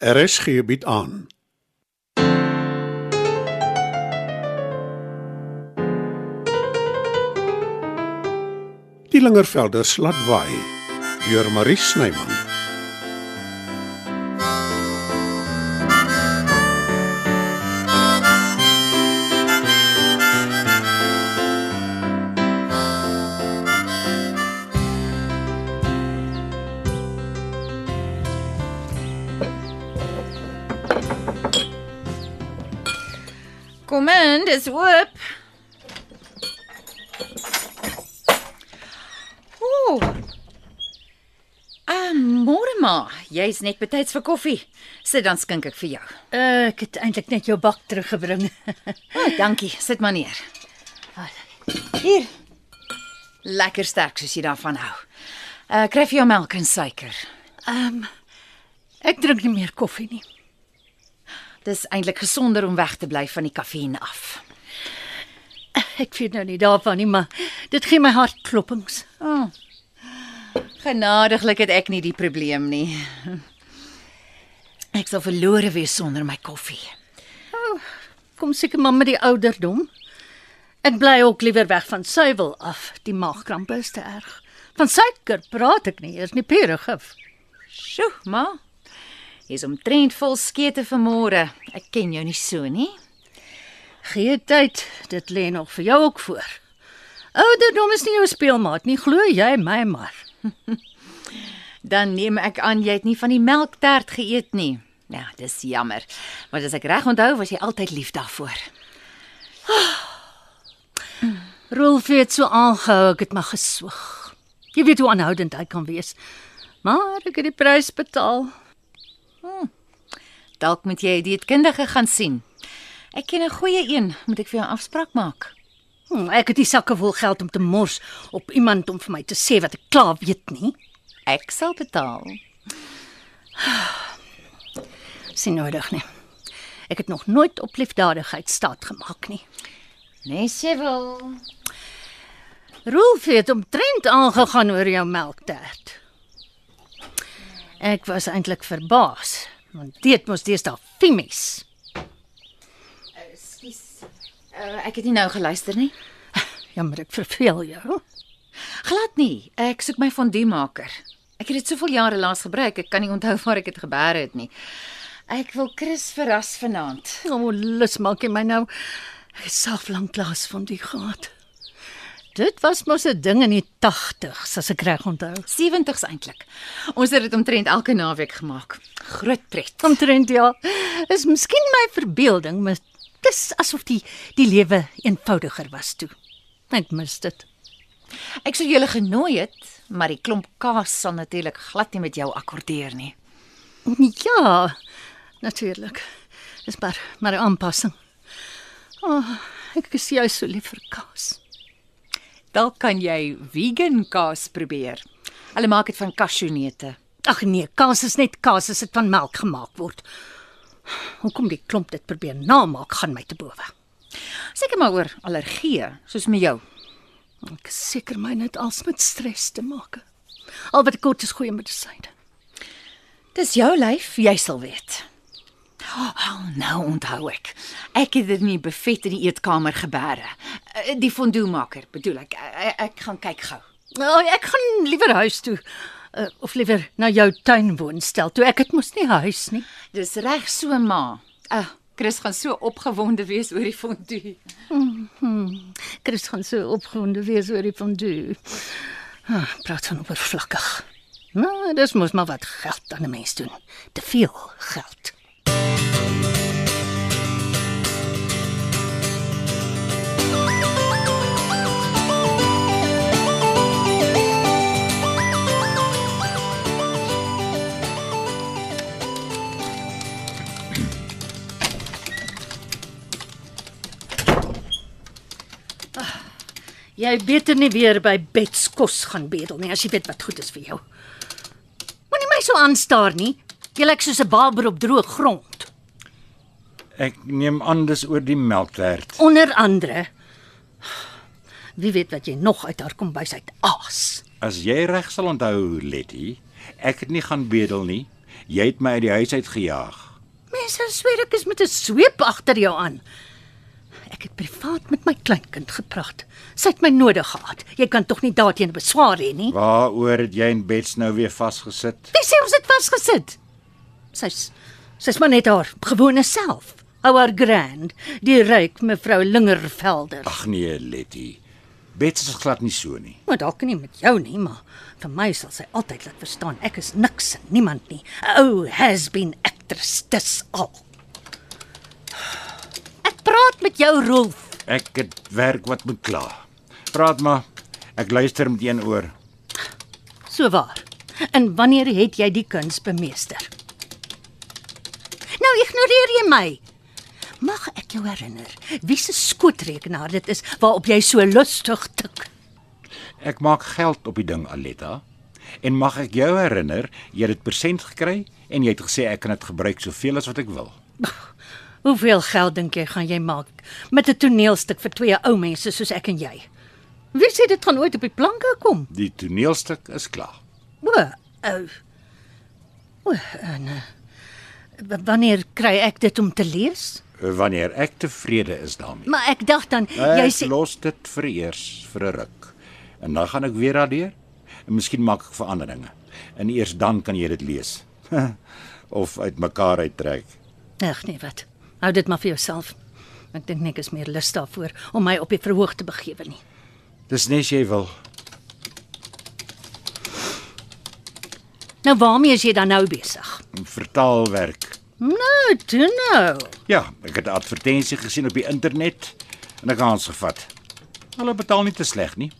RSG bied aan. Die Lingervelders laat waai deur Marie Snyman. Kom in, dis oop. Ooh. Ah, môre maar. Jy's net betyds vir koffie. Sit dan skink ek vir jou. Uh, ek het eintlik net jou bak teruggebring. Oh, dankie. Sit maar neer. Hier. Lekker sterk soos jy daarvan hou. Uh, kry vir jou melk en suiker. Ehm um, ek drink nie meer koffie nie. Dis eintlik gesonder om weg te bly van die kafeïn af. Ek weet nou nie daarvan nie, maar dit gee my hartklopings. Oh. Genadiglik het ek nie die probleem nie. Ek sal verlore wees sonder my koffie. Kom seker maar met die ouderdom. Ek bly ook liewer weg van suiwel af. Die maagkrampe is te erg. Van suiker praat ek nie, is nie pure gif. Sjoe, ma. Jy's omtrent vol skete vir môre. Ek ken jou nie so nie. Gee tyd, dit lê nog vir jou ook voor. Ouderdom is nie jou speelmaat nie, glo jy my maar. Dan neem ek aan jy het nie van die melktert geëet nie. Ja, dis jammer. Maar as ek reg onthou, was jy altyd lief daarvoor. Rolf het so aangehou, ek het maar geswoeg. Jy weet hoe aanhoudend hy kan wees. Maar ek het die prys betaal. Dalk moet jy 'n dietkundige gaan sien. Ek ken 'n goeie een, moet ek vir jou 'n afspraak maak. Hm, ek het nie sakke vol geld om te mors op iemand om vir my te sê wat ek klaar weet nie. Ek sal betaal. Sien nodig nie. Ek het nog nooit op liefdadigheid staat gemaak nie. Nee, sy wil. Rolf het omtrent aangegaan oor jou melktert. Ek was eintlik verbaas, want dit mos deesdae fimies. Ekskuus. Uh, ek het nie nou geluister nie. Jammer ek verveel jou. Glad nie. Ek soek my fonduemaker. Ek het dit soveel jare laas gebruik, ek kan nie onthou waar ek dit gebear het nie. Ek wil Chris verras vanaand. O, oh, lus maak jy my nou. Ek het self lanklaas van die gehad. Dit was mos 'n ding in die 80s, as ek reg onthou. 70s eintlik. Ons het dit omtrent elke naweek gemaak. Groot pret. Omtrent ja. Is miskien my verbeelding, maar dis asof die die lewe eenvoudiger was toe. Ek mis dit. Ek sou julle genooi het, maar die klomp kaas sal natuurlik glad nie met jou akkordeer nie. Ja, natuurlik. Dis maar maar 'n aanpassing. O, oh, ek is jy so lief vir kaas. Dalk kan jy vegan kaas probeer. Hulle maak dit van kasjoenete. Ag nee, kaas is net kaas as dit van melk gemaak word. Hoekom die klomp dit probeer namaak gaan my te bowe. Seker maar oor allergieë, soos met jou. Ek seker my net als met stres te maak. Al wat ek kort is goeie medisyne. Dis jou lyf, jy sal weet. Oh, nou onthou ek. Ek het dit in die buffet in die eetkamer gebeere. Eh, Die fonduemaker, bedoel ek. Ek, ek gaan kyk gou. Oh, ek gaan liewer huis toe. Uh, of liewer na jou tuin woonstel toe. Ek het mos nie huis nie. Dis reg so, ma. Ah, uh, Chris gaan so opgewonde wees oor die fondue. Chris gaan so opgewonde wees oor die fondue. Ah, praat van oppervlakkig. Nou, dis mos maar wat geld aan 'n mens doen. Te veel geld. Jy beter nie weer by Bets kos gaan bedel nie as jy weet wat goed is vir jou. Moenie my so aanstaar nie. Jy lyk soos 'n barber op droë grond. Ek neem aan dis oor die melktert. Onder andere Wie weet wat jy nog uit haar kombuis uit aas. As jy reg sal onthou, Letty, ek het nie gaan bedel nie. Jy het my uit die huis uit gejaag. Mense sweer ek is met 'n sweep agter jou aan. Ek het privaat met my kleinkind gepraat. Sy het my nodig gehad. Jy kan tog nie daarteen beswaar hê nie. Waaroor het jy en Bets nou weer vasgesit? Wie sê ons het vasgesit? Sy's sy's maar net haar gewone self. Haar grand, die ryk mevrou Lingervelder. Ag nee, Letty. Bets is glad nie so nie. Maar dalk nie met jou nie, maar vir my sal sy altyd laat verstaan ek is niks en niemand nie. 'n Ou has been actress dis al. Ek praat met jou, Rolf. Ek het werk wat moet klaar. Praat maar. Ek luister met een oor. So waar. En wanneer het jy die kuns bemeester? Nou ignoreer jy my. Mag ek jou herinner wie se skootrekenaar dit is waarop jy so lustig tik? Ek maak geld op die ding, Aletta. En mag ek jou herinner, jy het dit persent gekry en jy het gesê ek kan dit gebruik soveel as wat ek wil. Hoeveel geld dink jy gaan jy maak met 'n toneelstuk vir twee ou mense soos ek en jy? Wie sê dit gaan ooit op die planke kom? Die toneelstuk is klaar. O, ou. O, en uh, wanneer kry ek dit om te lees? Wanneer ek tevrede is daarmee. Maar ek dink dan jy Ek sê los dit vir eers vir 'n ruk. En dan gaan ek weer daardeur. En miskien maak ek veranderinge. En eers dan kan jy dit lees. of uitmekaar uittrek. Ag nee, wat. Hou dit maar vir jouself. Ek dink nik is meer lus daarvoor om my op die verhoog te begewe nie. Dis nes jy wil. Nou waarmee is jy dan nou besig? Vertaalwerk. Nou, toe nou. Ja, ek het 'n advertensie gesien op die internet en ek kans gevat. Hulle betaal nie te sleg nie.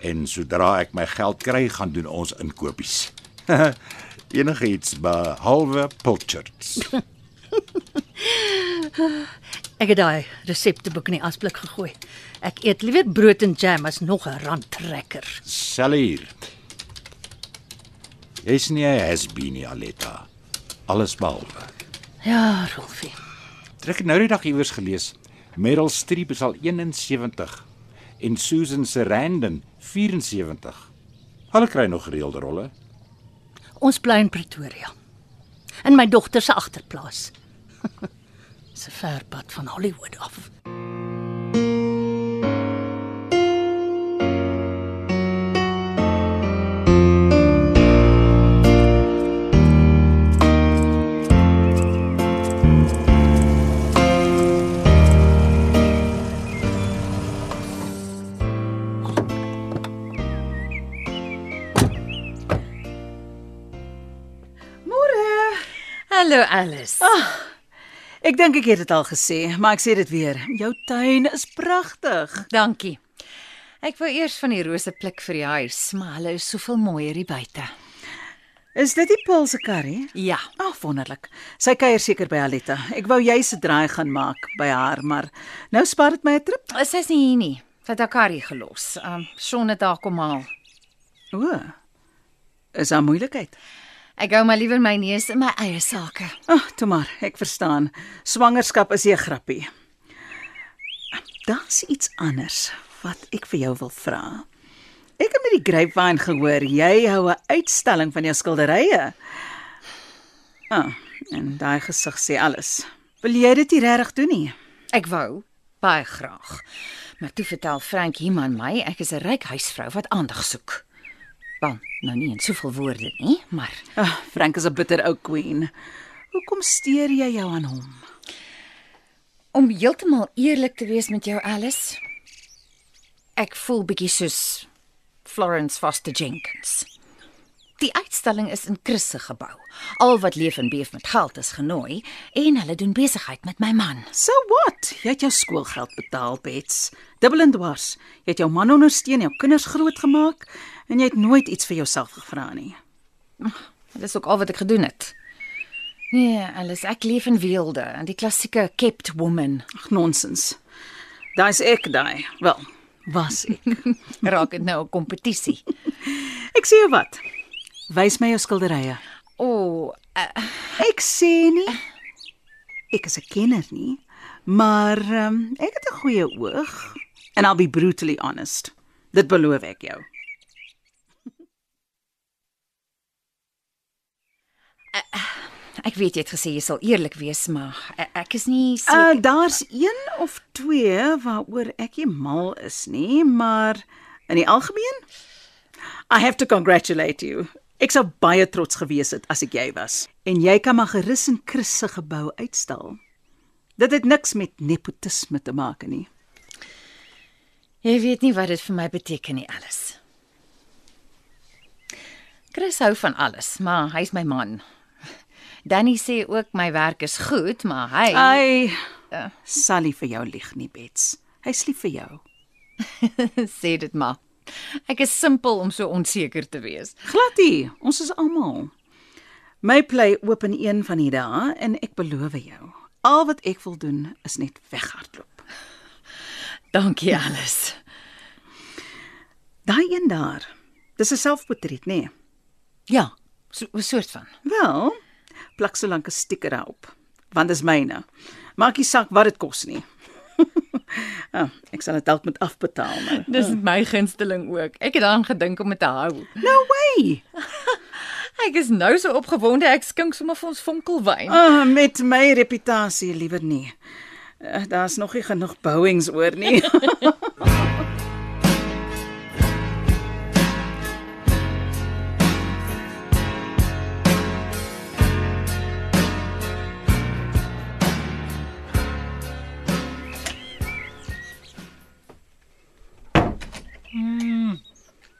En sodra ek my geld kry, gaan doen ons inkopies. Enigiets behalwe pilchards. Ek het daai resepteboek in die asblik gegooi. Ek eet liewer brood en jam as nog 'n randtrekker. Sel hier. Jy's nie 'n has-been nie, Aletta. Alles behalwe. Ja, Rolfie. Ek het nou die dag iewers gelees. Meryl Streep is al 71 en Susan Sarandon 74. Hulle kry nog gereelde rolle. Ons bly in Pretoria. In my dogter se agterplaas. Dis 'n ver pad van Hollywood af. Hallo Alice. Ek dink ek het dit al gesê, maar ek sê dit weer. Jou tuin is pragtig. Dankie. Ek wou eers van die rose pluk vir die huis, maar hulle is soveel mooier hier buite. Is dit die Paul se karry? Ja. Ag, wonderlik. Sy kuier seker by Aletta. Ek wou jy se draai gaan maak by haar, maar nou spaar dit my 'n trip. Sy is nie hier nie. Sy het haar karry gelos. Um Shaun het haar kom haal. O. Is daar moeilikheid? Ek hou maar liewer my neus in my eie sake. Ag, toe maar, ek verstaan. Swangerskap is 'n grappie. Daar's iets anders wat ek vir jou wil vra. Ek het met die grapevine gehoor jy hou 'n uitstalling van jou skilderye. Ah, en daai gesig sê alles. Wil jy dit nie regtig doen nie? Ek wou baie graag. Maar toe vertel Frank Himan my ek is 'n ryk huisvrou wat aandag soek. Wel, nou nie in soveel woorde nie, maar Ah, Frank is 'n bitter ou queen. Hoekom steur jy jou aan hom? om heeltemal eerlik te wees met jou Alice, ek voel bietjie soos Florence Foster Jenkins. Die uitstalling is in Chris se gebou. Al wat leef en beef met geld is genooi en hulle doen besigheid met my man. So what? Jy het jou skoolgeld betaal, Bets. Dubbel en dwars. Jy het jou man ondersteun, jou kinders grootgemaak en jy het nooit iets vir jouself gevra nie. Dit is ook al wat ek gedoen het. Nee, Alice, ek leef in weelde, en die klassieke kept woman. Ag nonsens. Daai's ek daai. Wel, was ek. Raak dit nou 'n kompetisie. Ek sê wat. Wys my jou skilderye. O, oh, uh, Ek sê nie ek is 'n kenner nie, maar um, ek het 'n goeie oog and I'll be brutally honest. Dit beloof ek jou. Ek weet jy het gesê jy sal eerlik wees, maar ek, ek is nie Uh seker. daar's een of twee waaroor ek nie mal is nie, maar in die algemeen I have to congratulate you. Ek sou baie trots gewees het as ek jy was. En jy kan maar gerus in Chris se gebou uitstal. Dit het niks met nepotisme te maak nie. Jy weet nie wat dit vir my beteken nie, Alice. Chris hou van alles, maar hy's my man. Danny sê ook my werk is goed, maar hy Hy uh, sal nie vir jou lieg nie, Bets. Hy's lief vir jou. sê dit maar. Ek is simpel om so onseker te wees. Glad nie, ons is almal. My play oop in een van die dae en ek beloof jou, al wat ek wil doen is net weghardloop. Dankie, Alice. Daai een daar. Dis 'n selfportret, nê? Nee. Ja, so 'n soort van. Wel, plak so lank 'n stiker daarop, want dis myne. Maak nie saak wat dit kos nie. ah, ek sal dit dalk moet afbetaal, maar Dis my gunsteling ook. Ek het daaraan gedink om dit te hou. no way. Ek is nou so opgewonde ek skink sommer vir ons vonkelwyn. Ah, met my reputasie liewer nie. Uh, Daar's nog nie genoeg bouings oor nie.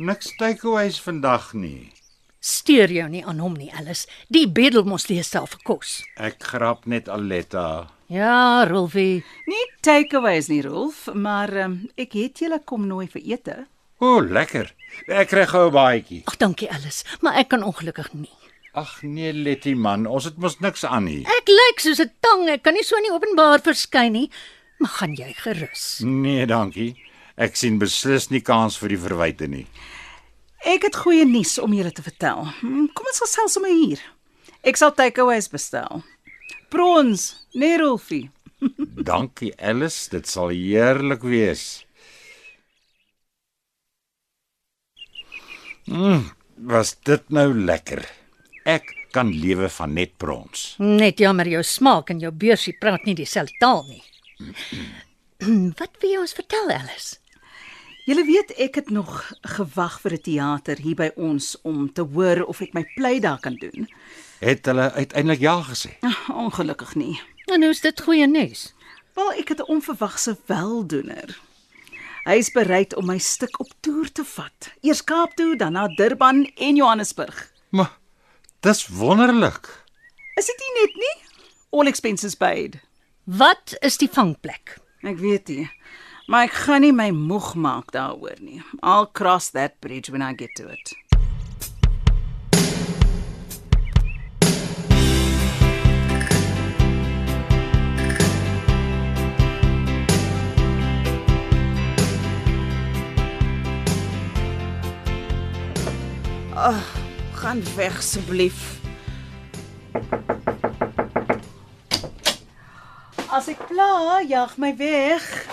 Niks takeaways vandag nie. Steur jou nie aan hom nie, Alice. Die bedel mos lees self vir kos. Ek grap net Aletta. Ja, Rolfie. nie takeaways nie, Rolf, maar um, ek het julle kom nooi vir ete. O, oh, lekker. Ek kry gou 'n baadjie. Ag, dankie Alice, maar ek kan ongelukkig nie. Ag nee, Letty man, ons het mos niks aan nie. Ek lyk soos 'n tang, ek kan nie so in die openbaar verskyn nie. Maar gaan jy gerus? Nee, dankie. Ek sien beslis nie kans vir die verwyte nie. Ek het goeie nuus om julle te vertel. Hm, Kom ons gesels sommer hier. Ek sal takeaways bestel. Prons, nee Rolfie. Dankie Alice, dit sal heerlik wees. Mm, was dit nou lekker. Ek kan lewe van net brons. Net jammer jou smaak en jou beursie praat nie dieselfde taal nie. Wat wil jy ons vertel, Alice? Julle weet ek het nog gewag vir 'n teater hier by ons om te hoor of ek my play daar kan doen. Het hulle uiteindelik ja gesê? Ah, Ongelukkig nie. En hoe is dit goeie nuus? Wel, ek het 'n onverwagse weldoener. Hy is bereid om my stuk op toer te vat. Eers Kaap toe, dan na Durban en Johannesburg. Maar dis wonderlik. Is dit nie net nie? All expenses paid. Wat is die vangplek? Ek weet nie. Maar ek gaan nie my moeg maak daaroor nie. I'll cross that bridge when I get to it. Gaan weg asseblief. As ek pla, jag my weg.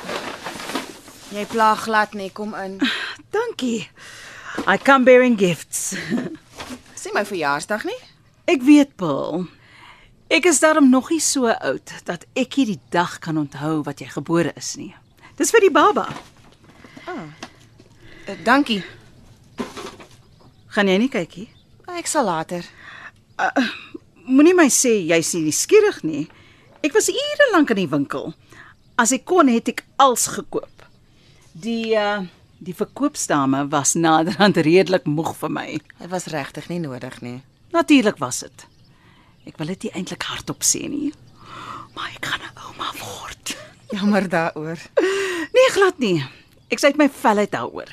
Jy pla glad nie, kom in. Dankie. I come bearing gifts. Sien my verjaarsdag nie? Ek weet, Paul. Ek is daarom nog nie so oud dat ek hierdie dag kan onthou wat jy gebore is nie. Dis vir die baba. Uh, dankie. Gaan jy nie kykie? Ek sal later. Moenie my sê jy's nie nuuskierig nie. Ek was ure lank in die winkel. As ek kon, het ek als gekoop. Die uh die verkoopsdame was naderhand redelik moeg vir my. Dit was regtig nie nodig nie. Natuurlik was dit. Ek wil dit nie eintlik hardop sê nie. Maar ek gaan 'n ouma word. Jammer daaroor. Nee, glad nie. Ek sê my vel uit daaroor.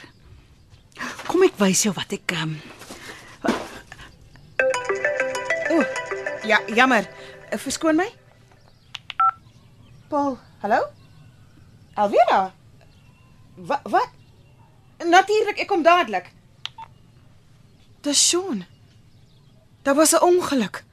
Kom ek wys jou wat ek um, O, ja, jammer. Verskoon my. Paul, hallo? Alvera? Wat wat? Natuurlik, ek kom dadelik. Dis Sean. Daar was 'n ongeluk.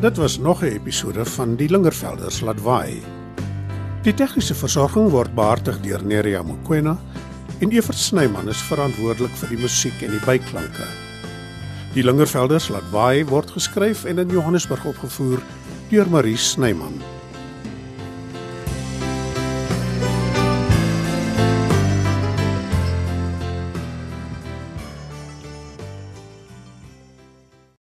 Dit was nog 'n episode van Die Lingervelders laat waai. Die tegniese versorging word behartig deur Neriya Mukwena en Evert Snyman is verantwoordelik vir die musiek en die byklanke. Die Lingervelders laat waai word geskryf en in Johannesburg opgevoer deur Marie Snyman.